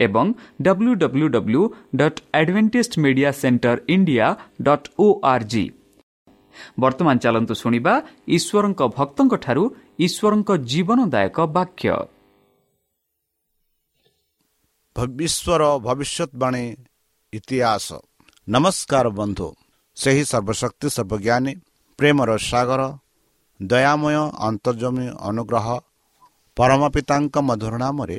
ଏବଂ W W W dot Adventist media centre India dot O R G ବର୍ତ୍ତମାନ ଚାଲନ୍ତୁ ଶୁଣିବା ଈଶ୍ୱରଙ୍କ ଭକ୍ତଙ୍କଠାରୁ ଈଶ୍ୱରଙ୍କ ଜୀବନଦାୟକ ବାକ୍ୟ ବିଶ୍ୱର ଭବିଷ୍ୟତବାଣୀ ଇତିହାସ ନମସ୍କାର ବନ୍ଧୁ ସେହି ସର୍ବଶକ୍ତି ସର୍ବଜ୍ଞାନୀ ପ୍ରେମର ସାଗର ଦୟାମୟ ଅନ୍ତର୍ଜମୀ ଅନୁଗ୍ରହ ପରମ ପିତାଙ୍କ ମଧୁର ନାମରେ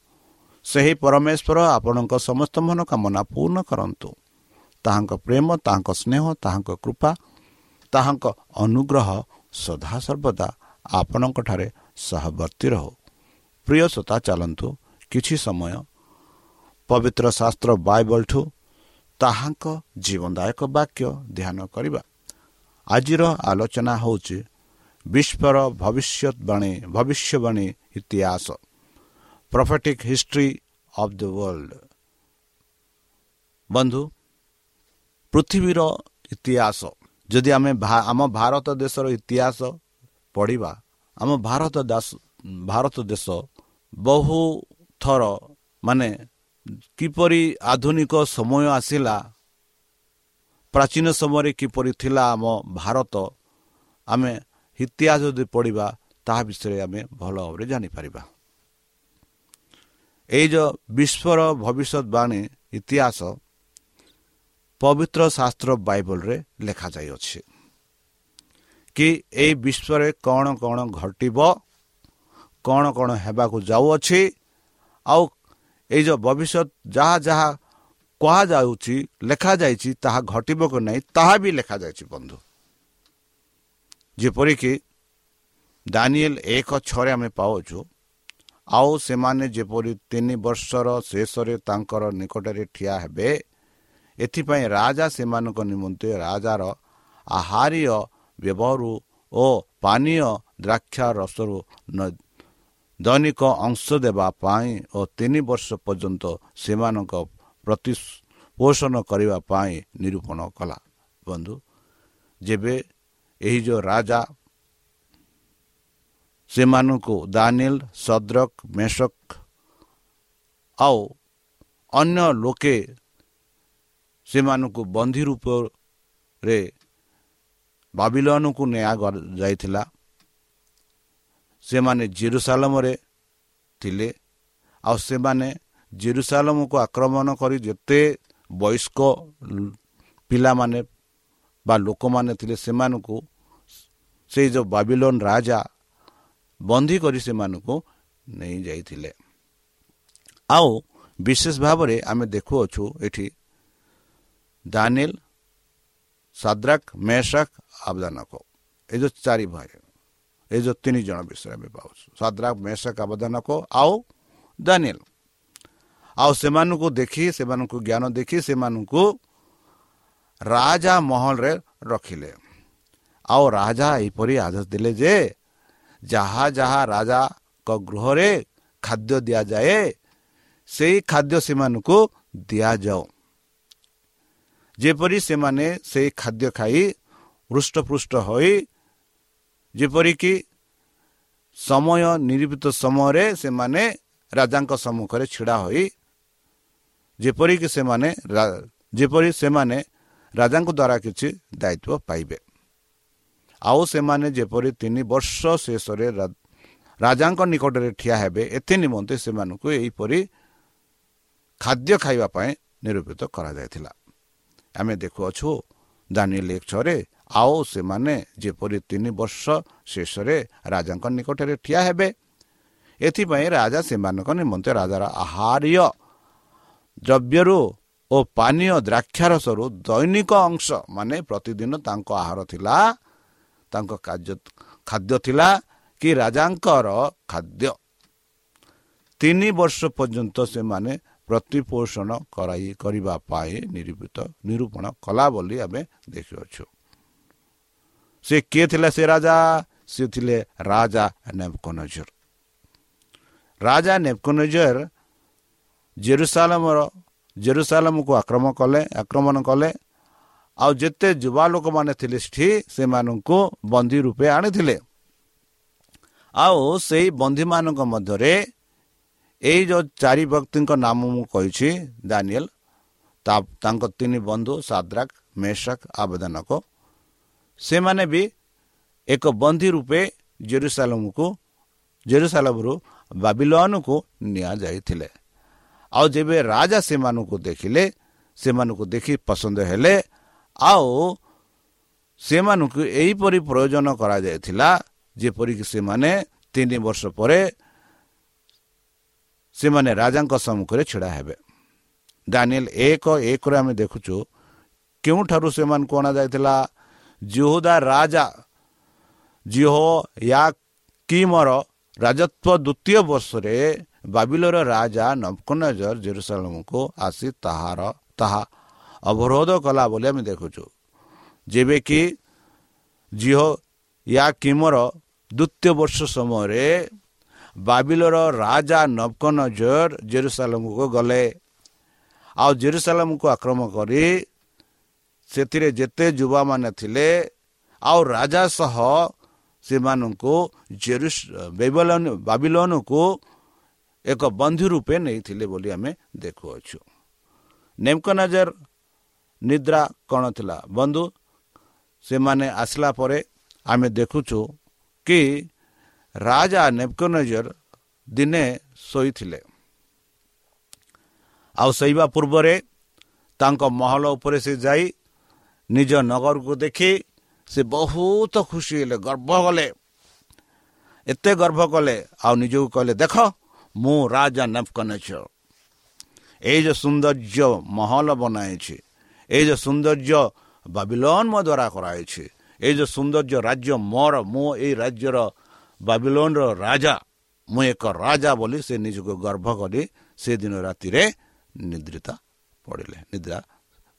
ସେହି ପରମେଶ୍ୱର ଆପଣଙ୍କ ସମସ୍ତ ମନୋକାମନା ପୂର୍ଣ୍ଣ କରନ୍ତୁ। ତାହାଙ୍କ ପ୍ରେମ ତାହାଙ୍କ ସ୍ନେହ ତାହାଙ୍କ କୃପା ତାହାଙ୍କ ଅନୁଗ୍ରହ ସଦାସର୍ବଦା ଆପଣଙ୍କଠାରେ ସହବର୍ତ୍ତୀ ରହୁ। ପ୍ରିୟ ଶ୍ରୋତା ଚାଲନ୍ତୁ କିଛି ସମୟ ପବିତ୍ର ଶାସ୍ତ୍ର ବାଇବଲଠୁ ତାହାଙ୍କ ଜୀବନଦାୟକ ବାକ୍ୟ ଧ୍ୟାନ କରିବା। ଆଜିର ଆଲୋଚନା ହେଉଛି ବିଶ୍ୱର ଭବିଷ୍ୟତବାଣୀ ଭବିଷ୍ୟବାଣୀ ଇତିହାସ। Prophetic history of the world ବନ୍ଧୁ ପୃଥିବୀର ଇତିହାସ ଯଦି ଆମେ ଆମ ଭାରତ ଦେଶର ଇତିହାସ ପଢ଼ିବା ଆମ ଭାରତ ଭାରତ ଦେଶ ବହୁ ଥର ମାନେ କିପରି ଆଧୁନିକ ସମୟ ଆସିଲା ପ୍ରାଚୀନ ସମୟରେ କିପରି ଥିଲା ଆମ ଭାରତ ଆମେ ଇତିହାସ ଯଦି ପଢ଼ିବା ତାହା ବିଷୟରେ ଆମେ ଭଲ ଭାବରେ ଜାଣିପାରିବା ଏଇ ଯେଉଁ ବିଶ୍ୱର ଭବିଷ୍ୟତବାଣୀ ଇତିହାସ ପବିତ୍ର ଶାସ୍ତ୍ର ବାଇବଲରେ ଲେଖାଯାଇଅଛି। କି ଏଇ ବିଶ୍ୱରେ କ'ଣ କ'ଣ ଘଟିବ କ'ଣ କ'ଣ ହେବାକୁ ଯାଉଅଛି ଆଉ ଏଇ ଯେଉଁ ଭବିଷ୍ୟତ ଯାହା ଯାହା କୁହାଯାଉଛି ଲେଖାଯାଇଛି ତାହା ଘଟିବ କି ନାହିଁ ତାହା ବି ଲେଖାଯାଇଛି ବନ୍ଧୁ। ଯେପରିକି ଦାନିଏଲ ଏକ ଛଅରେ ଆମେ ପାଉଛୁ ଆଉ ସେମାନେ ଯେପରି ତିନି ବର୍ଷର ଶେଷରେ ତାଙ୍କର ନିକଟରେ ଠିଆ ହେବେ ଏଥିପାଇଁ ରାଜା ସେମାନଙ୍କ ନିମନ୍ତେ ରାଜାର ଆହାରୀୟ ବ୍ୟବହାରରୁ ଓ ପାନୀୟ ଦ୍ରାକ୍ଷା ରସରୁ ଦୈନିକ ଅଂଶ ଦେବା ପାଇଁ ଓ ତିନି ବର୍ଷ ପର୍ଯ୍ୟନ୍ତ ସେମାନଙ୍କ ପ୍ରତିପୋଷଣ କରିବା ପାଇଁ ନିରୂପଣ କଲା। ବନ୍ଧୁ ଯେବେ ଏହି ଯେଉଁ ରାଜା ସେମାନଙ୍କୁ ଦାନିଲ ସଦ୍ରକ ମେଷକ ଆଉ ଅନ୍ୟ ଲୋକେ ସେମାନଙ୍କୁ ବନ୍ଧି ରୂପରେ ବାବିଲନକୁ ନିଆଯାଇଥିଲା ସେମାନେ ଜିରୁସାଲମରେ ଥିଲେ ଆଉ ସେମାନେ ଜିରୁସାଲମକୁ ଆକ୍ରମଣ କରି ଯେତେ ବୟସ୍କ ପିଲାମାନେ ବା ଲୋକମାନେ ଥିଲେ ସେମାନଙ୍କୁ ସେଇ ଯେଉଁ ବାବିଲନ ରାଜା ବନ୍ଦୀ କରି ସେମାନଙ୍କୁ ନେଇଯାଇଥିଲେ ଆଉ ବିଶେଷ ଭାବରେ ଆମେ ଦେଖୁଅଛୁ ଏଠି ଦାନିଲ ସାଦ୍ରାକ ମେଷାକ ଆବଦାନକ। ଏ ଯେଉଁ ଚାରି ଭାଇ ଏ ଯେଉଁ ତିନି ଜଣ ବିଷୟରେ ଆମେ ପାଉଛୁ। ସାଦ୍ରାକ ମେଷାକ ଆବଦାନକ ଆଉ ଦାନିଲ ଆଉ ସେମାନଙ୍କୁ ଦେଖି ସେମାନଙ୍କୁ ଜ୍ଞାନ ଦେଖି ସେମାନଙ୍କୁ ରାଜା ମହଲରେ ରଖିଲେ। ଆଉ ରାଜା ଏହିପରି ଆଦେଶ ଦେଲେ ଯେ ଯାହା ଯାହା ରାଜାଙ୍କ ଗୃହରେ ଖାଦ୍ୟ ଦିଆଯାଏ ସେଇ ଖାଦ୍ୟ ସେମାନଙ୍କୁ ଦିଆଯାଉ। ଯେପରି ସେମାନେ ସେଇ ଖାଦ୍ୟ ଖାଇ ହୃଷ୍ଟପୃଷ୍ଟ ହୋଇ ଯେପରିକି ସମୟ ନିରୂପିତ ସମୟରେ ସେମାନେ ରାଜାଙ୍କ ସମ୍ମୁଖରେ ଛିଡ଼ା ହୋଇ ଯେପରିକି ସେମାନେ ଯେପରି ସେମାନେ ରାଜାଙ୍କ ଦ୍ୱାରା କିଛି ଦାୟିତ୍ୱ ପାଇବେ। ଆଉ ସେମାନେ ଯେପରି ତିନି ବର୍ଷ ଶେଷରେ ରାଜାଙ୍କ ନିକଟରେ ଠିଆ ହେବେ ଏଥି ନିମନ୍ତେ ସେମାନଙ୍କୁ ଏହିପରି ଖାଦ୍ୟ ଖାଇବା ପାଇଁ ନିରୂପିତ କରାଯାଇଥିଲା। ଆମେ ଦେଖୁଅଛୁ ଦାନିଏଲ ଏକ ଛଅରେ ଆଉ ସେମାନେ ଯେପରି ତିନି ବର୍ଷ ଶେଷରେ ରାଜାଙ୍କ ନିକଟରେ ଠିଆ ହେବେ ଏଥିପାଇଁ ରାଜା ସେମାନଙ୍କ ନିମନ୍ତେ ରାଜାର ଆହାର୍ୟ ଦ୍ରବ୍ୟରୁ ଓ ପାନୀୟ ଦ୍ରାକ୍ଷାରସରୁ ଦୈନିକ ଅଂଶ ମାନେ ପ୍ରତିଦିନ ତାଙ୍କ ଆହାର ଥିଲା ତାଙ୍କ କାର୍ଯ୍ୟ ଖାଦ୍ୟ ଥିଲା କି ରାଜାଙ୍କର ଖାଦ୍ୟ। ତିନି ବର୍ଷ ପର୍ଯ୍ୟନ୍ତ ସେମାନେ ପ୍ରତିପୋଷଣ କରାଇ କରିବା ପାଇଁ ନିରୂପିତ ନିରୂପଣ କଲା ବୋଲି ଆମେ ଦେଖିଅଛୁ। ସେ କିଏ ଥିଲେ ସେ ରାଜା? ସେ ଥିଲେ ରାଜା ନେବକନଜର। ରାଜା ନେବକନଜର ଜେରୁସାଲମର ଜେରୁସାଲମକୁ ଆକ୍ରମଣ କଲେ ଆକ୍ରମଣ କଲେ। ଆଉ ଯେତେ ଯୁବା ଲୋକମାନେ ଥିଲେ ସେଠି ସେମାନଙ୍କୁ ବନ୍ଦୀ ରୂପେ ଆଣିଥିଲେ। ଆଉ ସେଇ ବନ୍ଦୀମାନଙ୍କ ମଧ୍ୟରେ ଏଇ ଯେଉଁ ଚାରି ବ୍ୟକ୍ତିଙ୍କ ନାମ ମୁଁ କହିଛି ଦାନିଏଲ ତାଙ୍କ ତିନି ବନ୍ଧୁ ସାଦ୍ରାକ ମେଷକ ଆବେଦନକ ସେମାନେ ବି ଏକ ବନ୍ଦୀ ରୂପେ ଜେରୁସାଲମକୁ ଜେରୁସାଲମରୁ ବାବିଲନକୁ ନିଆଯାଇଥିଲେ। ଆଉ ଯେବେ ରାଜା ସେମାନଙ୍କୁ ଦେଖିଲେ ସେମାନଙ୍କୁ ଦେଖି ପସନ୍ଦ ହେଲେ ଆଉ ସେମାନଙ୍କୁ ଏହିପରି ପ୍ରୟୋଜନ କରାଯାଇଥିଲା ଯେପରିକି ସେମାନେ ତିନି ବର୍ଷ ପରେ ସେମାନେ ରାଜାଙ୍କ ସମ୍ମୁଖରେ ଛିଡ଼ା ହେବେ। ଦାନିଏଲ ଏକ ଏକରେ ଆମେ ଦେଖୁଛୁ କେଉଁଠାରୁ ସେମାନଙ୍କୁ ଅଣାଯାଇଥିଲା? ଜୁହୁଦା ରାଜା ଜିହୋ ୟା କିମର ରାଜତ୍ୱ ଦ୍ୱିତୀୟ ବର୍ଷରେ ବାବିଲର ରାଜା ନବକନଜର ଜେରୁସାଲମକୁ ଆସି ତାହାର ତାହା ଅବରୋଧ କଲା ବୋଲି ଆମେ ଦେଖୁଛୁ। ଯେବେ କି ଜିହୋ ୟା କିମର ଦ୍ୱିତୀୟ ବର୍ଷ ସମୟରେ ବାବିଲର ରାଜା ନବକନଜର ଜେରୁସାଲମକୁ ଗଲେ। ଆଉ ଜେରୁସାଲମକୁ ଆକ୍ରମଣ କରି ସେଥିରେ ଯେତେ ଯୁବାମାନେ ଥିଲେ ଆଉ ରାଜା ସହ ସେମାନଙ୍କୁ ବାବିଲନକୁ ଏକ ବନ୍ଧୁ ରୂପେ ନେଇଥିଲେ ବୋଲି ଆମେ ଦେଖୁଅଛୁ। ନେମକନଜର ନିଦ୍ରା କ'ଣ ଥିଲା? ବନ୍ଧୁ ସେମାନେ ଆସିଲା ପରେ ଆମେ ଦେଖୁଛୁ କି ରାଜା ନେପକନଜର ଦିନେ ଶୋଇଥିଲେ। ଆଉ ଶୋଇବା ପୂର୍ବରେ ତାଙ୍କ ମହଲ ଉପରେ ସେ ଯାଇ ନିଜ ନଗରକୁ ଦେଖି ସେ ବହୁତ ଖୁସି ହେଲେ ଗର୍ବ କଲେ। ଏତେ ଗର୍ବ କଲେ ଆଉ ନିଜକୁ କହିଲେ ଦେଖ ମୁଁ ରାଜା ନେପକନେଚର ଏଇ ଯେଉଁ ସୌନ୍ଦର୍ଯ୍ୟ ମହଲ ବନାଇଛି ଏଇ ଯେଉଁ ସୌନ୍ଦର୍ଯ୍ୟ ବାବିଲନ ମୋ ଦ୍ୱାରା କରାଯାଇଛି ଏଇ ଯେଉଁ ସୌନ୍ଦର୍ଯ୍ୟ ରାଜ୍ୟ ମୋର ମୁଁ ଏଇ ରାଜ୍ୟର ବାବିଲୋନର ରାଜା ମୁଁ ଏକ ରାଜା ବୋଲି ସେ ନିଜକୁ ଗର୍ବ କରି ସେଦିନ ରାତିରେ ନିଦ୍ରିତା ପଡ଼ିଲେ ନିଦ୍ରା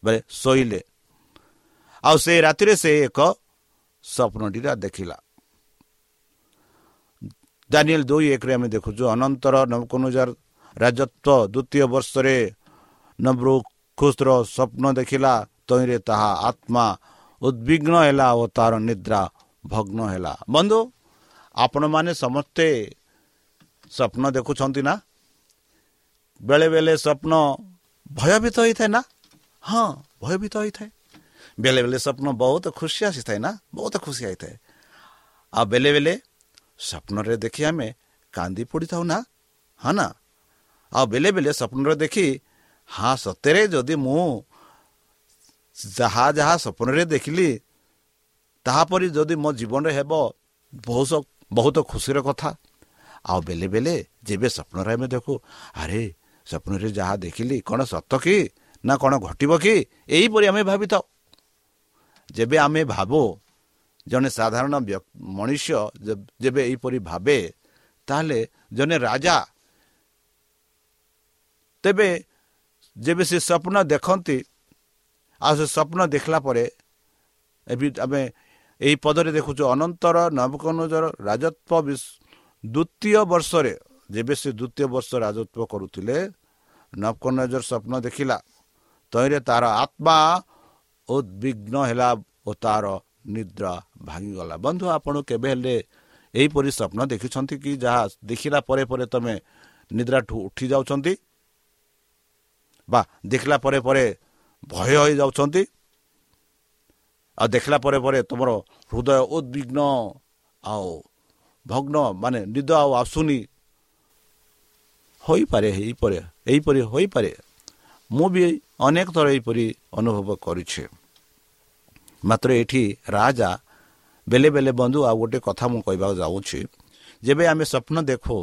ବେଳେ ଶୋଇଲେ ଆଉ ସେ ରାତିରେ ସେ ଏକ ସ୍ୱପ୍ନଟିଟା ଦେଖିଲା। ଦାନିଏଲ ଦୁଇ ଏକରେ ଆମେ ଦେଖୁଛୁ ଅନନ୍ତର ନବକନୁଜାର ରାଜତ୍ୱ ଦ୍ୱିତୀୟ ବର୍ଷରେ ନବ୍ରୁ ଖୁସ୍ର ସ୍ୱପ୍ନ ଦେଖିଲା ତହିଁରେ ତାହା ଆତ୍ମା ଉଦ୍ବିଗ୍ନ ହେଲା ଓ ତାର ନିଦ୍ରା ଭଗ୍ନ ହେଲା ବନ୍ଧୁ ଆପଣମାନେ ସମସ୍ତେ ସ୍ୱପ୍ନ ଦେଖୁଛନ୍ତି ନା ବେଳେ ବେଳେ ସ୍ୱପ୍ନ ଭୟଭୀତ ହୋଇଥାଏ ନା ହଁ ଭୟଭୀତ ହୋଇଥାଏ ବେଳେ ବେଳେ ସ୍ୱପ୍ନ ବହୁତ ଖୁସି ଆସିଥାଏ ନା ବହୁତ ଖୁସି ଆସିଥାଏ ଆଉ ବେଳେ ବେଳେ ସ୍ୱପ୍ନରେ ଦେଖି ଆମେ କାନ୍ଦି ପଡ଼ିଥାଉ ନା ହଁ ନା ଆଉ ବେଳେ ବେଳେ ସ୍ୱପ୍ନରେ ଦେଖି ହଁ ସତରେ ଯଦି ମୁଁ ଯାହା ଯାହା ସ୍ୱପ୍ନରେ ଦେଖିଲି ତାହାପରି ଯଦି ମୋ ଜୀବନରେ ହେବ ବହୁତ ବହୁତ ଖୁସିର କଥା ଆଉ ବେଳେ ବେଳେ ଯେବେ ସ୍ୱପ୍ନରେ ଆମେ ଦେଖୁ ଆରେ ସ୍ୱପ୍ନରେ ଯାହା ଦେଖିଲି କ'ଣ ସତ କି ନା କ'ଣ ଘଟିବ କି ଏହିପରି ଆମେ ଭାବିଥାଉ ଯେବେ ଆମେ ଭାବୁ ଜଣେ ସାଧାରଣ ମଣିଷ ଯେବେ ଏହିପରି ଭାବେ ତାହେଲେ ଜଣେ ରାଜା ତେବେ ଯେବେ ସେ ସ୍ୱପ୍ନ ଦେଖନ୍ତି ଆଉ ସେ ସ୍ୱପ୍ନ ଦେଖିଲା ପରେ ଏବେ ଆମେ ଏହି ପଦରେ ଦେଖୁଛୁ ଅନନ୍ତର ନବକନଜର ରାଜତ୍ୱ ଦ୍ୱିତୀୟ ବର୍ଷରେ ଯେବେ ସେ ଦ୍ୱିତୀୟ ବର୍ଷ ରାଜତ୍ୱ କରୁଥିଲେ ନବକନଜର ସ୍ୱପ୍ନ ଦେଖିଲା ତହିଁରେ ତାର ଆତ୍ମା ଉଦ୍ବିଗ୍ନ ହେଲା ଓ ତାର ନିଦ୍ରା ଭାଙ୍ଗିଗଲା। ବନ୍ଧୁ ଆପଣ କେବେ ହେଲେ ଏହିପରି ସ୍ୱପ୍ନ ଦେଖିଛନ୍ତି କି ଯାହା ଦେଖିଲା ପରେ ପରେ ତୁମେ ନିଦ୍ରାଠୁ ଉଠି ଯାଉଛନ୍ତି? ବା ଦେଖିଲା ପରେ ପରେ ଭୟ ହୋଇଯାଉଛନ୍ତି। ଆଉ ଦେଖିଲା ପରେ ପରେ ତୁମର ହୃଦୟ ଉଦ୍ବିଗ୍ନ ଆଉ ଭଗ୍ନ ମାନେ ନିଦ ଆଉ ଆସୁନି। ହୋଇପାରେ ଏହିପରି ଏହିପରି ହୋଇପାରେ। ମୁଁ ବି ଅନେକ ଥର ଏହିପରି ଅନୁଭବ କରିଛି। ମାତ୍ର ଏଠି ରାଜା ବେଲେ ବେଲେ ବନ୍ଧୁ ଆଉ ଗୋଟେ କଥା ମୁଁ କହିବାକୁ ଯାଉଛି। ଯେବେ ଆମେ ସ୍ୱପ୍ନ ଦେଖୁ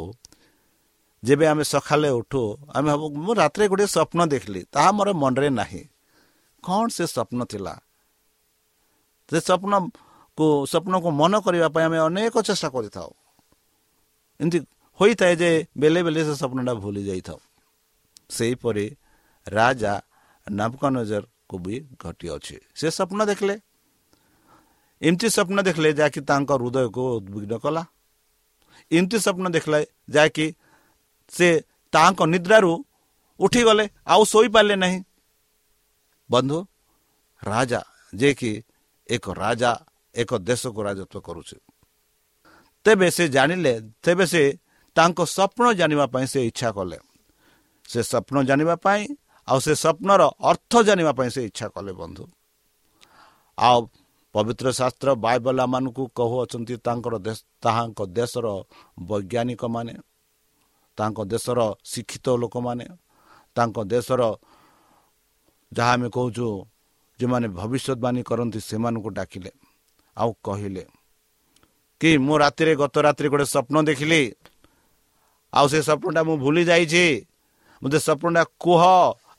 ଯେବେ ଆମେ ସକାଳେ ଉଠୁ ଆମେ ଭାବୁ ମୁଁ ରାତିରେ ଗୋଟିଏ ସ୍ୱପ୍ନ ଦେଖିଲି ତାହା ମୋର ମନରେ ନାହିଁ। କ'ଣ ସେ ସ୍ୱପ୍ନ ଥିଲା? ସେ ସ୍ୱପ୍ନକୁ ସ୍ୱପ୍ନକୁ ମନ କରିବା ପାଇଁ ଆମେ ଅନେକ ଚେଷ୍ଟା କରିଥାଉ। ଏମିତି ହୋଇଥାଏ ଯେ ବେଲେ ବେଲେ ସେ ସ୍ୱପ୍ନଟା ଭୁଲି ଯାଇଥାଉ। ସେହିପରି ରାଜା ନବକନଜରକୁ ବି ଘଟିଅଛି। ସେ ସ୍ୱପ୍ନ ଦେଖିଲେ। ଏମିତି ସ୍ୱପ୍ନ ଦେଖିଲେ ଯାହାକି ତାଙ୍କ ହୃଦୟକୁ ଉଦ୍ବିଗ୍ନ କଲା। ଏମିତି ସ୍ୱପ୍ନ ଦେଖିଲେ ଯାହାକି ସେ ତାଙ୍କ ନିଦ୍ରାରୁ ଉଠିଗଲେ ଆଉ ଶୋଇପାରିଲେ ନାହିଁ। ବନ୍ଧୁ ରାଜା ଯିଏକି ଏକ ରାଜା ଏକ ଦେଶକୁ ରାଜତ୍ୱ କରୁଛି। ତେବେ ସେ ଜାଣିଲେ ତେବେ ସେ ତାଙ୍କ ସ୍ୱପ୍ନ ଜାଣିବା ପାଇଁ ସେ ଇଚ୍ଛା କଲେ। ସେ ସ୍ୱପ୍ନ ଜାଣିବା ପାଇଁ ଆଉ ସେ ସ୍ୱପ୍ନର ଅର୍ଥ ଜାଣିବା ପାଇଁ ସେ ଇଚ୍ଛା କଲେ ବନ୍ଧୁ। ଆଉ ପବିତ୍ର ଶାସ୍ତ୍ର ବାଇବଲାମାନଙ୍କୁ କହୁଅଛନ୍ତି ତାଙ୍କର ତାହାଙ୍କ ଦେଶର ବୈଜ୍ଞାନିକ ମାନେ ତାଙ୍କ ଦେଶର ଶିକ୍ଷିତ ଲୋକମାନେ ତାଙ୍କ ଦେଶର ଯାହା ଆମେ କହୁଛୁ ଯେଉଁମାନେ ଭବିଷ୍ୟତବାଣୀ କରନ୍ତି ସେମାନଙ୍କୁ ଡାକିଲେ ଆଉ କହିଲେ କି ମୁଁ ରାତିରେ ଗତ ରାତିରେ ଗୋଟେ ସ୍ୱପ୍ନ ଦେଖିଲି। ଆଉ ସେ ସ୍ୱପ୍ନଟା ମୁଁ ଭୁଲି ଯାଇଛି। ମୋତେ ସ୍ୱପ୍ନଟା କୁହ।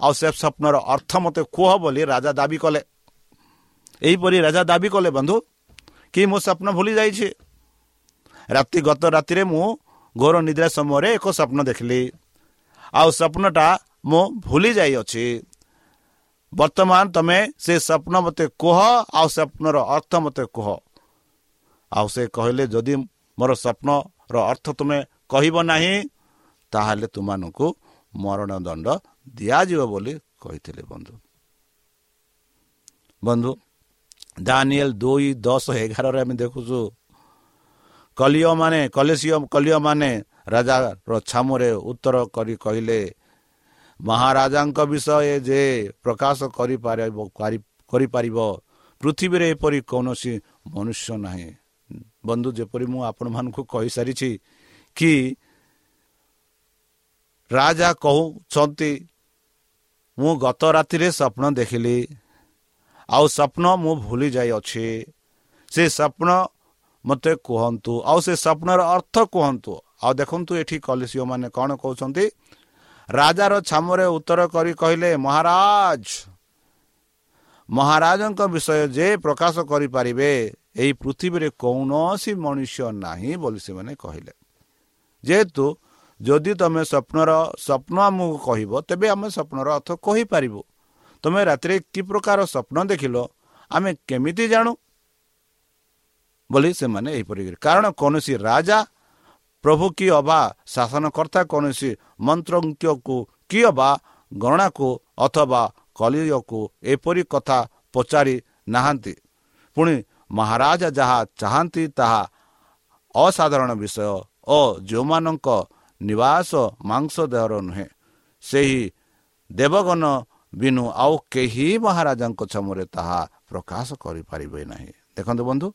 ଆଉ ସେ ସ୍ୱପ୍ନର ଅର୍ଥ ମୋତେ କୁହ ବୋଲି ରାଜା ଦାବି କଲେ। ଏହିପରି ରାଜା ଦାବି କଲେ ବନ୍ଧୁ କି ମୁଁ ସ୍ୱପ୍ନ ଭୁଲି ଯାଇଛି। ରାତି ଗତ ରାତିରେ ମୁଁ ଘୋର ନିଦ୍ରା ସମୟରେ ଏକ ସ୍ୱପ୍ନ ଦେଖିଲି। ଆଉ ସ୍ୱପ୍ନଟା ମୁଁ ଭୁଲି ଯାଇଅଛି। ବର୍ତ୍ତମାନ ତମେ ସେ ସ୍ୱପ୍ନ ମୋତେ କୁହ ଆଉ ସ୍ୱପ୍ନର ଅର୍ଥ ମୋତେ କୁହ। ଆଉ ସେ କହିଲେ ଯଦି ମୋର ସ୍ୱପ୍ନର ଅର୍ଥ ତୁମେ କହିବ ନାହିଁ ତାହେଲେ ତୁମମାନଙ୍କୁ ମରଣ ଦଣ୍ଡ ଦିଆଯିବ ବୋଲି କହିଥିଲେ ବନ୍ଧୁ। ବନ୍ଧୁ ଦାନିଏଲ ଦୁଇ ଦଶ ଏଗାରରେ ଆମେ ଦେଖୁଛୁ କଲିଅ କଲେସିୟ କଲିଅ ମାନେ ରାଜାର ଛାମୁରେ ଉତ୍ତର କରି କହିଲେ ମହାରାଜାଙ୍କ ବିଷୟ ଯେ ପ୍ରକାଶ କରିପାରିବ କରିପାରିବ ପୃଥିବୀରେ ଏପରି କୌଣସି ମନୁଷ୍ୟ ନାହିଁ। ବନ୍ଧୁ ଯେପରି ମୁଁ ଆପଣମାନଙ୍କୁ କହିସାରିଛି କି ରାଜା କହୁଛନ୍ତି ମୁଁ ଗତ ରାତିରେ ସ୍ୱପ୍ନ ଦେଖିଲି ଆଉ ସ୍ୱପ୍ନ ମୁଁ ଭୁଲି ଯାଇଅଛି ସେ ସ୍ୱପ୍ନ ମୋତେ କୁହନ୍ତୁ। ଆଉ ସେ ସ୍ୱପ୍ନର ଅର୍ଥ କୁହନ୍ତୁ। ଆଉ ଦେଖନ୍ତୁ ଏଠି କଲିସିଓ ମାନେ କ'ଣ କହୁଛନ୍ତି। ରାଜାର ଛାମରେ ଉତ୍ତର କରି କହିଲେ ମହାରାଜ ମହାରାଜଙ୍କ ବିଷୟ ଯେ ପ୍ରକାଶ କରିପାରିବେ ଏହି ପୃଥିବୀରେ କୌଣସି ମଣିଷ ନାହିଁ ବୋଲି ସେମାନେ କହିଲେ। ଯେହେତୁ ଯଦି ତୁମେ ସ୍ୱପ୍ନର ସ୍ୱପ୍ନ ଆମକୁ କହିବ ତେବେ ଆମେ ସ୍ୱପ୍ନର ଅର୍ଥ କହିପାରିବୁ। ତୁମେ ରାତିରେ କି ପ୍ରକାର ସ୍ୱପ୍ନ ଦେଖିଲ? ଆମେ କେମିତି ଜାଣୁ? ବୋଲି ସେମାନେ ଏହିପରି କାରଣ କୌଣସି ରାଜା ପ୍ରଭୁ କି ଅବା ଶାସନକର୍ତ୍ତା କୌଣସି ମନ୍ତ୍ରଜ୍ଞକୁ କି ଅବା ଗଣନାକୁ ଅଥବା କଲିୟକୁ ଏପରି କଥା ପଚାରି ନାହାନ୍ତି। ପୁଣି ମହାରାଜା ଯାହା ଚାହାନ୍ତି ତାହା ଅସାଧାରଣ ବିଷୟ ଓ ଯେଉଁମାନଙ୍କ ନିବାସ ମାଂସ ଦେହର ନୁହେଁ ସେହି ଦେବଗଣ ବିନୁ ଆଉ କେହି ମହାରାଜାଙ୍କ ଛମରେ ତାହା ପ୍ରକାଶ କରିପାରିବେ ନାହିଁ। ଦେଖନ୍ତୁ ବନ୍ଧୁ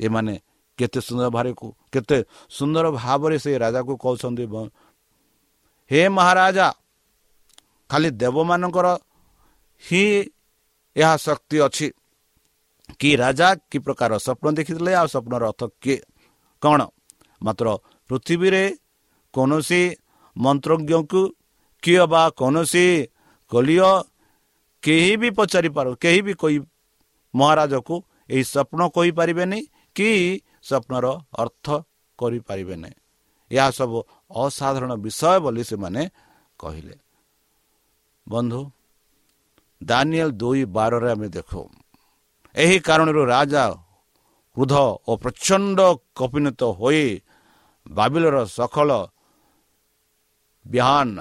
ଏମାନେ କେତେ ସୁନ୍ଦର ଭାବରେ କେତେ ସୁନ୍ଦର ଭାବରେ ସେ ରାଜାକୁ କହୁଛନ୍ତି ହେ ମହାରାଜା ଖାଲି ଦେବମାନଙ୍କର ହିଁ ଏହା ଶକ୍ତି ଅଛି। କି ରାଜା କି ପ୍ରକାର ସ୍ୱପ୍ନ ଦେଖିଥିଲେ ଆଉ ସ୍ୱପ୍ନର ଅର୍ଥ କିଏ କ'ଣ? ମାତ୍ର ପୃଥିବୀରେ କୌଣସି ମନ୍ତ୍ରଜ୍ଞକୁ କିଏ ବା କୌଣସି କଲିୟ କେହି ବି ପଚାରିପାରୁ କେହି ବି କହି ମହାରାଜକୁ ଏହି ସ୍ୱପ୍ନ କହିପାରିବେନି କି ସ୍ୱପ୍ନର ଅର୍ଥ କରିପାରିବେ ନାହିଁ। ଏହା ସବୁ ଅସାଧାରଣ ବିଷୟ ବୋଲି ସେମାନେ କହିଲେ। ବନ୍ଧୁ ଦାନିଏଲ ଦୁଇ ବାରରେ ଆମେ ଦେଖୁ। ଏହି କାରଣରୁ ରାଜା କ୍ରୋଧ ଓ ପ୍ରଚଣ୍ଡ କପିନତ ହୋଇ ବାବିଲର ସକଳ ବିହାନ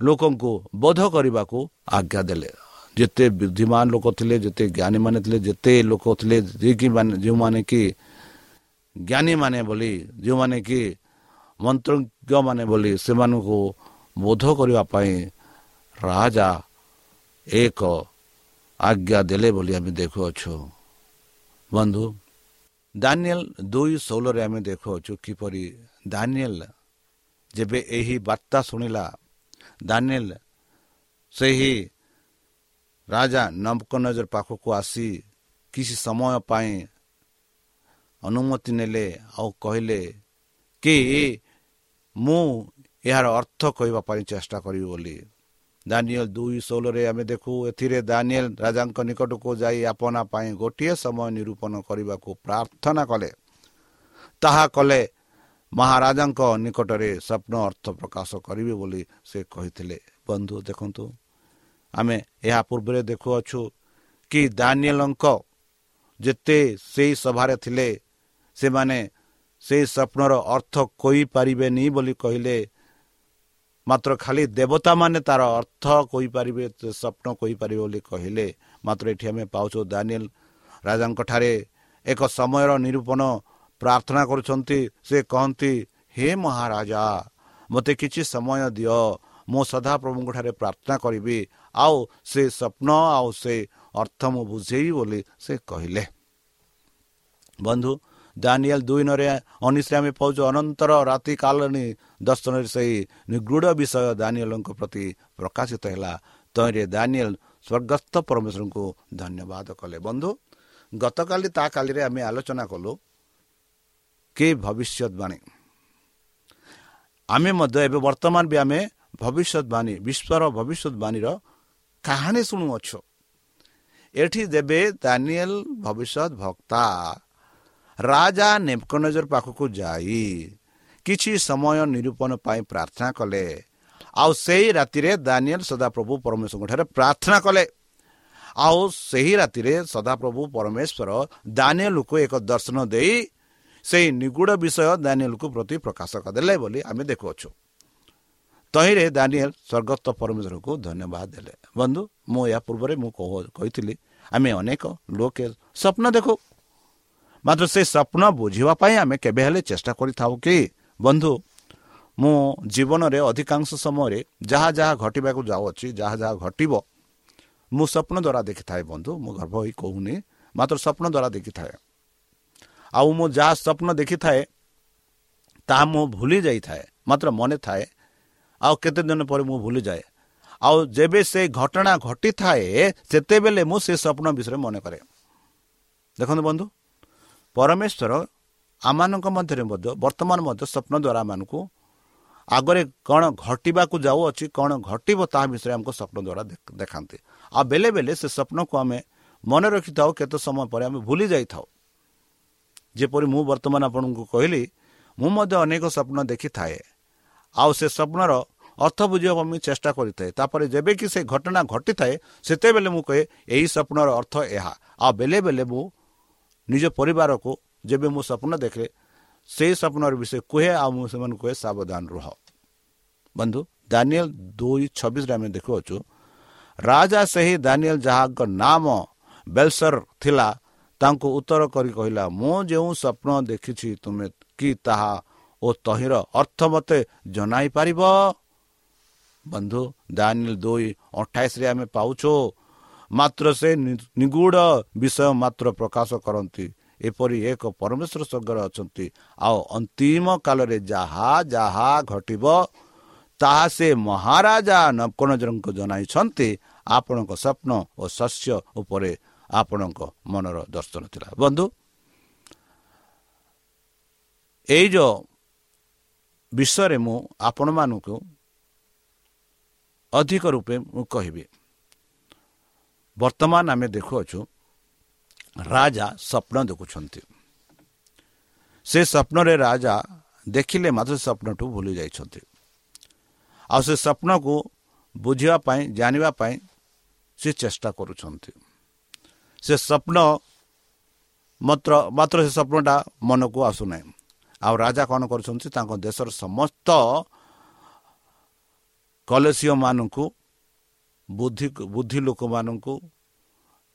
ଲୋକଙ୍କୁ ବୋଧ କରିବାକୁ ଆଜ୍ଞା ଦେଲେ। ଯେତେ ବୁଦ୍ଧିମାନ ଲୋକ ଥିଲେ ଯେତେ ଜ୍ଞାନୀମାନେ ଥିଲେ ଯେତେ ଲୋକ ଥିଲେ ଯେଉଁମାନେ କି ଜ୍ଞାନୀମାନେ ବୋଲି ଯେଉଁମାନେ କି ମନ୍ତ୍ରଜ୍ଞମାନେ ବୋଲି ସେମାନଙ୍କୁ ବୋଧ କରିବା ପାଇଁ ରାଜା ଏକ ଆଜ୍ଞା ଦେଲେ ବୋଲି ଆମେ ଦେଖୁଅଛୁ ବନ୍ଧୁ ଦାନିଏଲ ଦୁଇ ଷୋହଳରେ ଆମେ ଦେଖୁଅଛୁ କିପରି ଦାନିଏଲ ଯେବେ ଏହି ବାର୍ତ୍ତା ଶୁଣିଲା ଦାନିଏଲ ସେହି ରାଜା ନବକନଜର ପାଖକୁ ଆସି କିଛି ସମୟ ପାଇଁ ଅନୁମତି ନେଲେ ଆଉ କହିଲେ କି ମୁଁ ଏହାର ଅର୍ଥ କହିବା ପାଇଁ ଚେଷ୍ଟା କରିବି ବୋଲି ଦାନିଏଲ ଦୁଇ ଷୋହଳରେ ଆମେ ଦେଖୁ ଏଥିରେ ଦାନିଏଲ ରାଜାଙ୍କ ନିକଟକୁ ଯାଇ ଆପଣା ପାଇଁ ଗୋଟିଏ ସମୟ ନିରୂପଣ କରିବାକୁ ପ୍ରାର୍ଥନା କଲେ ତାହା କଲେ ମହାରାଜାଙ୍କ ନିକଟରେ ସ୍ୱପ୍ନ ଅର୍ଥ ପ୍ରକାଶ କରିବେ ବୋଲି ସେ କହିଥିଲେ ବନ୍ଧୁ ଦେଖନ୍ତୁ ଆମେ ଏହା ପୂର୍ବରେ ଦେଖୁଅଛୁ କି ଦାନିଏଲଙ୍କ ଯେତେ ସେଇ ସଭାରେ ଥିଲେ ସେମାନେ ସେଇ ସ୍ୱପ୍ନର ଅର୍ଥ କହିପାରିବେନି ବୋଲି କହିଲେ। ମାତ୍ର ଖାଲି ଦେବତାମାନେ ତାର ଅର୍ଥ କହିପାରିବେ ସ୍ୱପ୍ନ କହିପାରିବେ ବୋଲି କହିଲେ। ମାତ୍ର ଏଠି ଆମେ ପାଉଛୁ ଦାନିଏଲ ରାଜାଙ୍କଠାରେ ଏକ ସମୟର ନିରୂପଣ ପ୍ରାର୍ଥନା କରୁଛନ୍ତି। ସେ କହନ୍ତି ହେ ମହାରାଜା ମୋତେ କିଛି ସମୟ ଦିଅ ମୁଁ ସଦାପ୍ରଭୁଙ୍କଠାରେ ପ୍ରାର୍ଥନା କରିବି। ଆଉ ସେ ସ୍ୱପ୍ନ ଆଉ ସେ ଅର୍ଥ ମୁଁ ବୁଝେଇବି ବୋଲି ସେ କହିଲେ। ବନ୍ଧୁ ଦାନିଏଲ ଦୁଇ ନରେ ଅନିଶ୍ରେ ଆମେ ପାଉଛୁ ଅନନ୍ତର ରାତି କାଳନୀ ଦର୍ଶନରେ ସେହି ନିଗୃଢ଼ ବିଷୟ ଦାନିଏଲଙ୍କ ପ୍ରତି ପ୍ରକାଶିତ ହେଲା। ତହିଁରେ ଦାନିଏଲ ସ୍ୱର୍ଗସ୍ଥ ପରମେଶ୍ୱରଙ୍କୁ ଧନ୍ୟବାଦ କଲେ। ବନ୍ଧୁ ଗତକାଲି ତା କାଲିରେ ଆମେ ଆଲୋଚନା କଲୁ କି ଭବିଷ୍ୟତବାଣୀ। ଆମେ ମଧ୍ୟ ଏବେ ବର୍ତ୍ତମାନ ବି ଆମେ ଭବିଷ୍ୟତବାଣୀ ବିଶ୍ୱର ଭବିଷ୍ୟତବାଣୀର କାହାଣୀ ଶୁଣୁଅଛୁ। ଏଠି ଦେବେ ଦାନିଏଲ ଭବିଷ୍ୟତ ଭକ୍ତା। ରାଜା ନେପକନଜର ପାଖକୁ ଯାଇ କିଛି ସମୟ ନିରୂପଣ ପାଇଁ ପ୍ରାର୍ଥନା କଲେ। ଆଉ ସେଇ ରାତିରେ ଦାନିଏଲ ସଦାପ୍ରଭୁ ପରମେଶ୍ୱରଙ୍କ ଠାରେ ପ୍ରାର୍ଥନା କଲେ। ଆଉ ସେହି ରାତିରେ ସଦାପ୍ରଭୁ ପରମେଶ୍ୱର ଦାନିଏଲକୁ ଏକ ଦର୍ଶନ ଦେଇ ସେହି ନିଗୁଢ଼ ବିଷୟ ଦାନିଏଲକୁ ପ୍ରତି ପ୍ରକାଶ କରିଦେଲେ ବୋଲି ଆମେ ଦେଖୁଅଛୁ। ତହିଁରେ ଦାନିଏଲ ସ୍ୱର୍ଗସ୍ଥ ପରମେଶ୍ୱରକୁ ଧନ୍ୟବାଦ ଦେଲେ ବନ୍ଧୁ ମୁଁ ଏହା ପୂର୍ବରେ ମୁଁ କହିଥିଲି ଆମେ ଅନେକ ଲୋକ ସ୍ୱପ୍ନ ଦେଖୁ ମାତ୍ର ସେ ସ୍ୱପ୍ନ ବୁଝିବା ପାଇଁ ଆମେ କେବେ ହେଲେ ଚେଷ୍ଟା କରିଥାଉ କି ବନ୍ଧୁ ମୁଁ ଜୀବନରେ ଅଧିକାଂଶ ସମୟରେ ଯାହା ଯାହା ଘଟିବାକୁ ଯାଉଅଛି ଯାହା ଯାହା ଘଟିବ ମୁଁ ସ୍ୱପ୍ନ ଦ୍ୱାରା ଦେଖିଥାଏ ବନ୍ଧୁ ମୁଁ ଗର୍ବ ହୋଇ କହୁନି ମାତ୍ର ସ୍ୱପ୍ନ ଦ୍ୱାରା ଦେଖିଥାଏ ଆଉ ମୁଁ ଯାହା ସ୍ୱପ୍ନ ଦେଖିଥାଏ ତାହା ମୁଁ ଭୁଲି ଯାଇଥାଏ ମାତ୍ର ମନେ ଥାଏ ଆଉ କେତେ ଦିନ ପରେ ମୁଁ ଭୁଲିଯାଏ। ଆଉ ଯେବେ ସେ ଘଟଣା ଘଟିଥାଏ ସେତେବେଳେ ମୁଁ ସେ ସ୍ୱପ୍ନ ବିଷୟରେ ମନେ କରେ। ଦେଖନ୍ତୁ ବନ୍ଧୁ ପରମେଶ୍ୱର ଆମମାନଙ୍କ ମଧ୍ୟରେ ମଧ୍ୟ ବର୍ତ୍ତମାନ ମଧ୍ୟ ସ୍ୱପ୍ନ ଦ୍ୱାରା ଆମମାନଙ୍କୁ ଆଗରେ କ'ଣ ଘଟିବାକୁ ଯାଉଅଛି କ'ଣ ଘଟିବ ତାହା ବିଷୟରେ ଆମକୁ ସ୍ୱପ୍ନ ଦ୍ୱାରା ଦେଖାନ୍ତି। ଆଉ ବେଳେ ବେଳେ ସେ ସ୍ୱପ୍ନକୁ ଆମେ ମନେ ରଖିଥାଉ କେତେ ସମୟ ପରେ ଆମେ ଭୁଲି ଯାଇଥାଉ। ଯେପରି ମୁଁ ବର୍ତ୍ତମାନ ଆପଣଙ୍କୁ କହିଲି ମୁଁ ମଧ୍ୟ ଅନେକ ସ୍ୱପ୍ନ ଦେଖିଥାଏ। ଆଉ ସେ ସ୍ୱପ୍ନର ଅର୍ଥ ବୁଝିବା ପାଇଁ ଚେଷ୍ଟା କରିଥାଏ। ତାପରେ ଯେବେ କି ସେ ଘଟଣା ଘଟିଥାଏ ସେତେବେଳେ ମୁଁ କହେ ଏହି ସ୍ୱପ୍ନର ଅର୍ଥ ଏହା। ଆଉ ବେଳେ ବେଳେ ମୁଁ ନିଜ ପରିବାରକୁ ଯେବେ ମୁଁ ସ୍ୱପ୍ନ ଦେଖେ ସେହି ସ୍ୱପ୍ନର ବିଷୟ କୁହେ ଆଉ ମୁଁ ସେମାନଙ୍କୁ କୁହେ ସାବଧାନ ରୁହ। ବନ୍ଧୁ ଦାନିଏଲ ଦୁଇ ଛବିଶରେ ଆମେ ଦେଖୁଅଛୁ ରାଜା ସେହି ଦାନିଏଲ ଯାହାଙ୍କ ନାମ ବେଲସର ଥିଲା ତାଙ୍କୁ ଉତ୍ତର କରି କହିଲା ମୁଁ ଯେଉଁ ସ୍ୱପ୍ନ ଦେଖିଛି ତୁମେ କି ତାହା ଓ ତହିଁର ଅର୍ଥ ମୋତେ ଜଣାଇ ପାରିବ? ବନ୍ଧୁ ଦାନିଲ ଦୁଇ ଅଠାଇଶରେ ଆମେ ପାଉଛୁ। ମାତ୍ର ସେ ନିଗୁଢ଼ ବିଷୟ ମାତ୍ର ପ୍ରକାଶ କରନ୍ତି। ଏପରି ଏକ ପରମେଶ୍ୱର ସ୍ୱର୍ଗରେ ଅଛନ୍ତି। ଆଉ ଅନ୍ତିମ କାଳରେ ଯାହା ଯାହା ଘଟିବ ତାହା ସେ ମହାରାଜା ନବକନଜରଙ୍କ ଜଣାଇଛନ୍ତି ଆପଣଙ୍କ ସ୍ୱପ୍ନ ଓ ଶସ୍ୟ ଉପରେ ଆପଣଙ୍କ ମନର ଦର୍ଶନ ଥିଲା। ବନ୍ଧୁ ଏଇ ଯେଉଁ ବିଷୟରେ ମୁଁ ଆପଣମାନଙ୍କୁ ଅଧିକ ରୂପେ ମୁଁ କହିବି। ବର୍ତ୍ତମାନ ଆମେ ଦେଖୁଅଛୁ ରାଜା ସ୍ୱପ୍ନ ଦେଖୁଛନ୍ତି। ସେ ସ୍ୱପ୍ନରେ ରାଜା ଦେଖିଲେ ମାତ୍ର ସ୍ୱପ୍ନଠୁ ଭୁଲି ଯାଇଛନ୍ତି। ଆଉ ସେ ସ୍ୱପ୍ନକୁ ବୁଝିବା ପାଇଁ ଜାଣିବା ପାଇଁ ସେ ଚେଷ୍ଟା କରୁଛନ୍ତି। ସେ ସ୍ୱପ୍ନ ମାତ୍ର ମାତ୍ର ସେ ସ୍ୱପ୍ନଟା ମନକୁ ଆସୁନାହିଁ। ଆଉ ରାଜା କ'ଣ କରୁଛନ୍ତି? ତାଙ୍କ ଦେଶର ସମସ୍ତ କଲେସିୟମାନଙ୍କୁ ବୁଦ୍ଧି ବୁଦ୍ଧି ଲୋକମାନଙ୍କୁ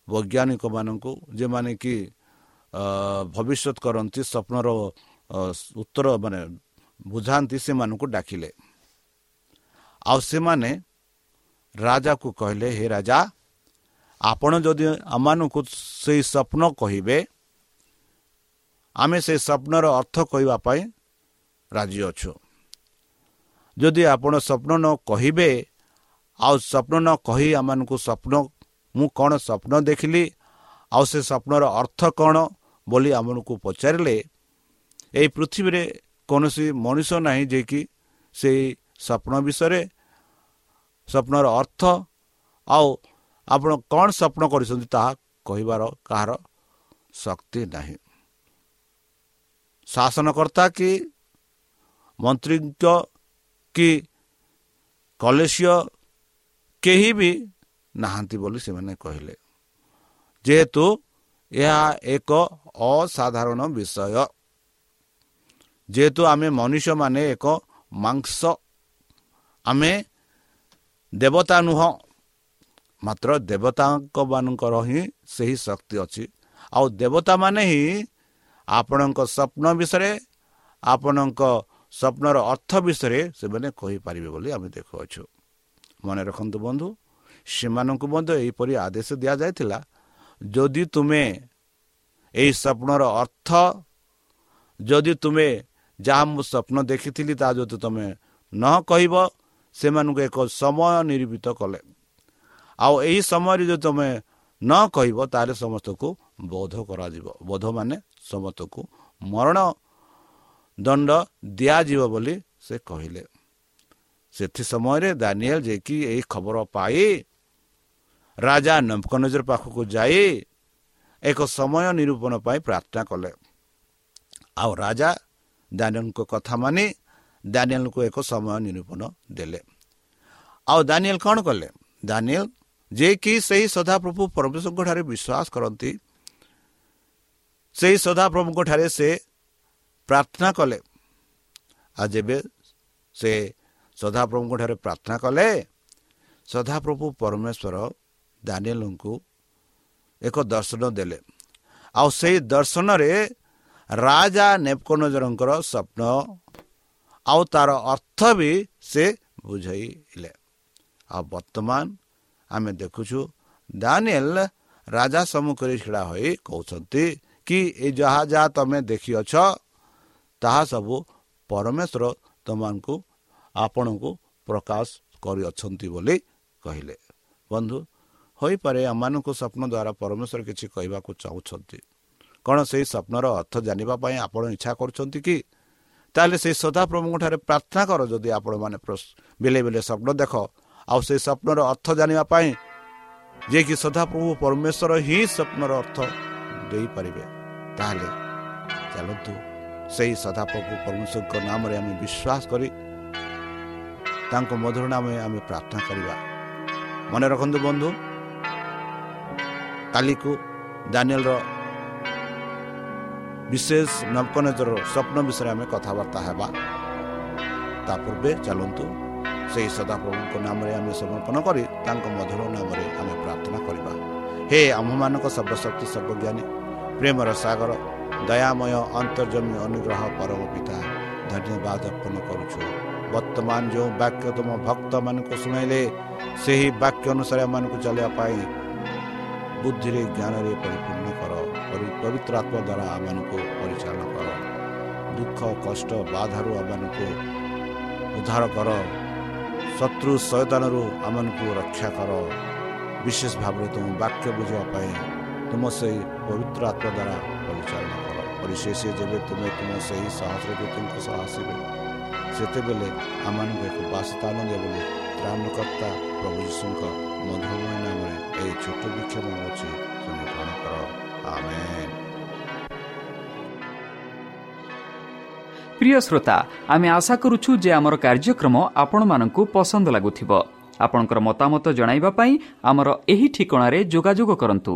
ବୈଜ୍ଞାନିକମାନଙ୍କୁ ଯେଉଁମାନେ କି ଭବିଷ୍ୟତ କରନ୍ତି ସ୍ୱପ୍ନର ଉତ୍ତର ମାନେ ବୁଝାନ୍ତି ସେମାନଙ୍କୁ ଡାକିଲେ। ଆଉ ସେମାନେ ରାଜାକୁ କହିଲେ ହେ ରାଜା ଆପଣ ଯଦି ଆମମାନଙ୍କୁ ସେଇ ସ୍ୱପ୍ନ କହିବେ ଆମେ ସେ ସ୍ୱପ୍ନର ଅର୍ଥ କହିବା ପାଇଁ ରାଜି ଅଛୁ। ଯଦି ଆପଣ ସ୍ୱପ୍ନ ନ କହିବେ ଆଉ ସ୍ୱପ୍ନ ନ କହି ଆମମାନଙ୍କୁ ସ୍ୱପ୍ନ ମୁଁ କ'ଣ ସ୍ୱପ୍ନ ଦେଖିଲି ଆଉ ସେ ସ୍ୱପ୍ନର ଅର୍ଥ କ'ଣ ବୋଲି ଆମକୁ ପଚାରିଲେ ଏହି ପୃଥିବୀରେ କୌଣସି ମଣିଷ ନାହିଁ ଯିଏକି ସେଇ ସ୍ୱପ୍ନ ବିଷୟରେ ସ୍ୱପ୍ନର ଅର୍ଥ ଆଉ ଆପଣ କ'ଣ ସ୍ୱପ୍ନ କରିଛନ୍ତି ତାହା କହିବାର କାହାର ଶକ୍ତି ନାହିଁ। ଶାସନକର୍ତ୍ତା କି ମନ୍ତ୍ରୀଙ୍କ କି କଲେସିୟ କେହି ବି ନାହାନ୍ତି ବୋଲି ସେମାନେ କହିଲେ। ଯେହେତୁ ଏହା ଏକ ଅସାଧାରଣ ବିଷୟ। ଯେହେତୁ ଆମେ ମନୁଷ୍ୟମାନେ ଏକ ମାଂସ ଆମେ ଦେବତା ନୁହଁ ମାତ୍ର ଦେବତାଙ୍କ ମାନଙ୍କର ହିଁ ସେହି ଶକ୍ତି ଅଛି। ଆଉ ଦେବତାମାନେ ହିଁ ଆପଣଙ୍କ ସ୍ୱପ୍ନ ବିଷୟରେ ଆପଣଙ୍କ ସ୍ୱପ୍ନର ଅର୍ଥ ବିଷୟରେ ସେମାନେ କହିପାରିବେ ବୋଲି ଆମେ ଦେଖୁଅଛୁ। ମନେ ରଖନ୍ତୁ ବନ୍ଧୁ ସେମାନଙ୍କୁ ମଧ୍ୟ ଏହିପରି ଆଦେଶ ଦିଆଯାଇଥିଲା ଯଦି ତୁମେ ଏହି ସ୍ୱପ୍ନର ଅର୍ଥ ଯଦି ତୁମେ ଯାହା ମୁଁ ସ୍ୱପ୍ନ ଦେଖିଥିଲି ତାହା ଯଦି ତୁମେ ନ କହିବ ସେମାନଙ୍କୁ ଏକ ସମୟ ନିରୂପିତ କଲେ। ଆଉ ଏହି ସମୟରେ ଯଦି ତୁମେ ନ କହିବ ତାହେଲେ ସମସ୍ତଙ୍କୁ ବୋଧ କରାଯିବ। ବୋଧ ମାନେ ସମସ୍ତଙ୍କୁ ମରଣ ଦଣ୍ଡ ଦିଆଯିବ ବୋଲି ସେ କହିଲେ। ସେଥି ସମୟରେ ଦାନିଏଲ ଯିଏକି ଏହି ଖବର ପାଇ ରାଜା ନମ୍କନଜର ପାଖକୁ ଯାଇ ଏକ ସମୟ ନିରୂପଣ ପାଇଁ ପ୍ରାର୍ଥନା କଲେ। ଆଉ ରାଜା ଦାନିଏଲଙ୍କ କଥା ମାନି ଦାନିଏଲଙ୍କୁ ଏକ ସମୟ ନିରୂପଣ ଦେଲେ। ଆଉ ଦାନିଏଲ କ'ଣ କଲେ? ଦାନିଏଲ ଯିଏକି ସେହି ସଦାପ୍ରଭୁ ପରମେଶ୍ୱରଙ୍କ ଠାରେ ବିଶ୍ୱାସ କରନ୍ତି ସେହି ସଦାପ୍ରଭୁଙ୍କ ଠାରେ ସେ ପ୍ରାର୍ଥନା କଲେ। ଆଉ ଯେବେ ସେ ସଦାପ୍ରଭୁଙ୍କ ଠାରେ ପ୍ରାର୍ଥନା କଲେ ସଦାପ୍ରଭୁ ପରମେଶ୍ୱର ଦାନିଏଲଙ୍କୁ ଏକ ଦର୍ଶନ ଦେଲେ। ଆଉ ସେଇ ଦର୍ଶନରେ ରାଜା ନେପକନଜରଙ୍କର ସ୍ୱପ୍ନ ଆଉ ତାର ଅର୍ଥ ବି ସେ ବୁଝାଇଲେ। ଆଉ ବର୍ତ୍ତମାନ ଆମେ ଦେଖୁଛୁ ଦାନିଏଲ ରାଜା ସମ୍ମୁଖରେ ଛିଡ଼ା ହୋଇ କହୁଛନ୍ତି କି ଏ ଯାହା ଯାହା ତମେ ଦେଖିଅଛ ତାହା ସବୁ ପରମେଶ୍ୱର ତୁମମାନଙ୍କୁ ଆପଣଙ୍କୁ ପ୍ରକାଶ କରିଅଛନ୍ତି ବୋଲି କହିଲେ ବନ୍ଧୁ ହୋଇପାରେ ଆମମାନଙ୍କୁ ସ୍ୱପ୍ନ ଦ୍ୱାରା ପରମେଶ୍ୱର କିଛି କହିବାକୁ ଚାହୁଁଛନ୍ତି କ'ଣ ସେହି ସ୍ୱପ୍ନର ଅର୍ଥ ଜାଣିବା ପାଇଁ ଆପଣ ଇଚ୍ଛା କରୁଛନ୍ତି କି ତାହେଲେ ସେହି ସଦାପ୍ରଭୁଙ୍କ ଠାରେ ପ୍ରାର୍ଥନା କର ଯଦି ଆପଣମାନେ ବେଲେ ବେଲେ ସ୍ୱପ୍ନ ଦେଖ ଆଉ ସେହି ସ୍ୱପ୍ନର ଅର୍ଥ ଜାଣିବା ପାଇଁ ଯିଏକି ସଦାପ୍ରଭୁ ପରମେଶ୍ୱର ହିଁ ସ୍ୱପ୍ନର ଅର୍ଥ ଦେଇପାରିବେ। ତାହେଲେ ଚାଲନ୍ତୁ ସେହି ସଦାପ୍ରଭୁ ପରମେଶ୍ୱରଙ୍କ ନାମରେ ଆମେ ବିଶ୍ୱାସ କରି ତାଙ୍କ ମଧୁର ନାମରେ ଆମେ ପ୍ରାର୍ଥନା କରିବା। ମନେ ରଖନ୍ତୁ ବନ୍ଧୁ କାଲିକୁ ଦାନିଏଲର ବିଶେଷ ନବକନେଜର ସ୍ୱପ୍ନ ବିଷୟରେ ଆମେ କଥାବାର୍ତ୍ତା ହେବା। ତା ପୂର୍ବେ ଚାଲନ୍ତୁ ସେହି ସଦାପ୍ରଭୁଙ୍କ ନାମରେ ଆମେ ସମର୍ପଣ କରି ତାଙ୍କ ମଧୁର ନାମରେ ଆମେ ପ୍ରାର୍ଥନା କରିବା। ହେ ଆମ୍ଭମାନଙ୍କ ସର୍ବଶକ୍ତି ସର୍ବଜ୍ଞାନୀ ପ୍ରେମର ସାଗର ଦୟାମୟ ଅନ୍ତର୍ଜମୀ ଅନୁଗ୍ରହ ପରମ ପିତା ଧନ୍ୟବାଦ ଅର୍ପଣ କରୁଛୁ ବର୍ତ୍ତମାନ ଯେଉଁ ବାକ୍ୟ ତୁମ ଭକ୍ତମାନଙ୍କୁ ଶୁଣାଇଲେ ସେହି ବାକ୍ୟ ଅନୁସାରେ ଆମମାନଙ୍କୁ ଚାଲିବା ପାଇଁ ବୁଦ୍ଧିରେ ଜ୍ଞାନରେ ପରିପୂର୍ଣ୍ଣ କର ପବିତ୍ର ଆତ୍ମା ଦ୍ୱାରା ଆମମାନଙ୍କୁ ପରିଚାଳନା କର ଦୁଃଖ କଷ୍ଟ ବାଧାରୁ ଆମମାନଙ୍କୁ ଉଦ୍ଧାର କର ଶତ୍ରୁ ସୟତାନରୁ ଆମମାନଙ୍କୁ ରକ୍ଷା କର ବିଶେଷ ଭାବରେ ତୁମ ବାକ୍ୟ ବୁଝିବା ପାଇଁ ତୁମ ସେହି ପବିତ୍ର ଆତ୍ମା ଦ୍ୱାରା ପରିଚାଳନା କର। ପରିଶେଷ ଯେବେ ତୁମେ ତୁମ ସେହି ସାହସ ବ୍ୟକ୍ତିଙ୍କ ସହ ଆସିବେ ସେତେବେଳେ ଆମମାନଙ୍କୁ ଏକ ବାସସ୍ଥାନ ଦିଅ ବୋଲି ତ୍ରାଣକର୍ତ୍ତା ପ୍ରଭୁ ଯୀଶୁଙ୍କ ମଧୁମୟ ନାମରେ ଏହି ଛୋଟ ବୃକ୍ଷ ମଙ୍ଗୁଛି ତୁମେ କ'ଣ କର ଆମେ প্রিয় শ্রোতা আমি আশা করুছ যে আমার কার্যক্রম আপনার পসন্দ লাগুব আপনার মতামত পাই আমার এই ঠিকার যোগাযোগ করতু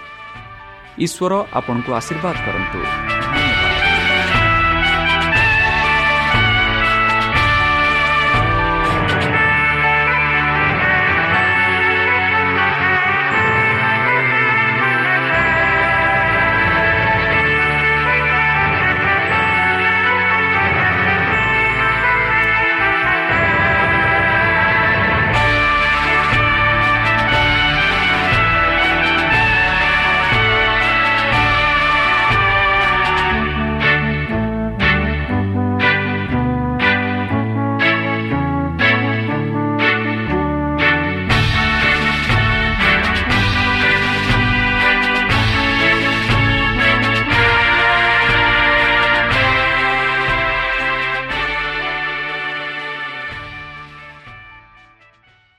ଈଶ୍ୱର ଆପଣଙ୍କୁ ଆଶୀର୍ବାଦ କରନ୍ତୁ।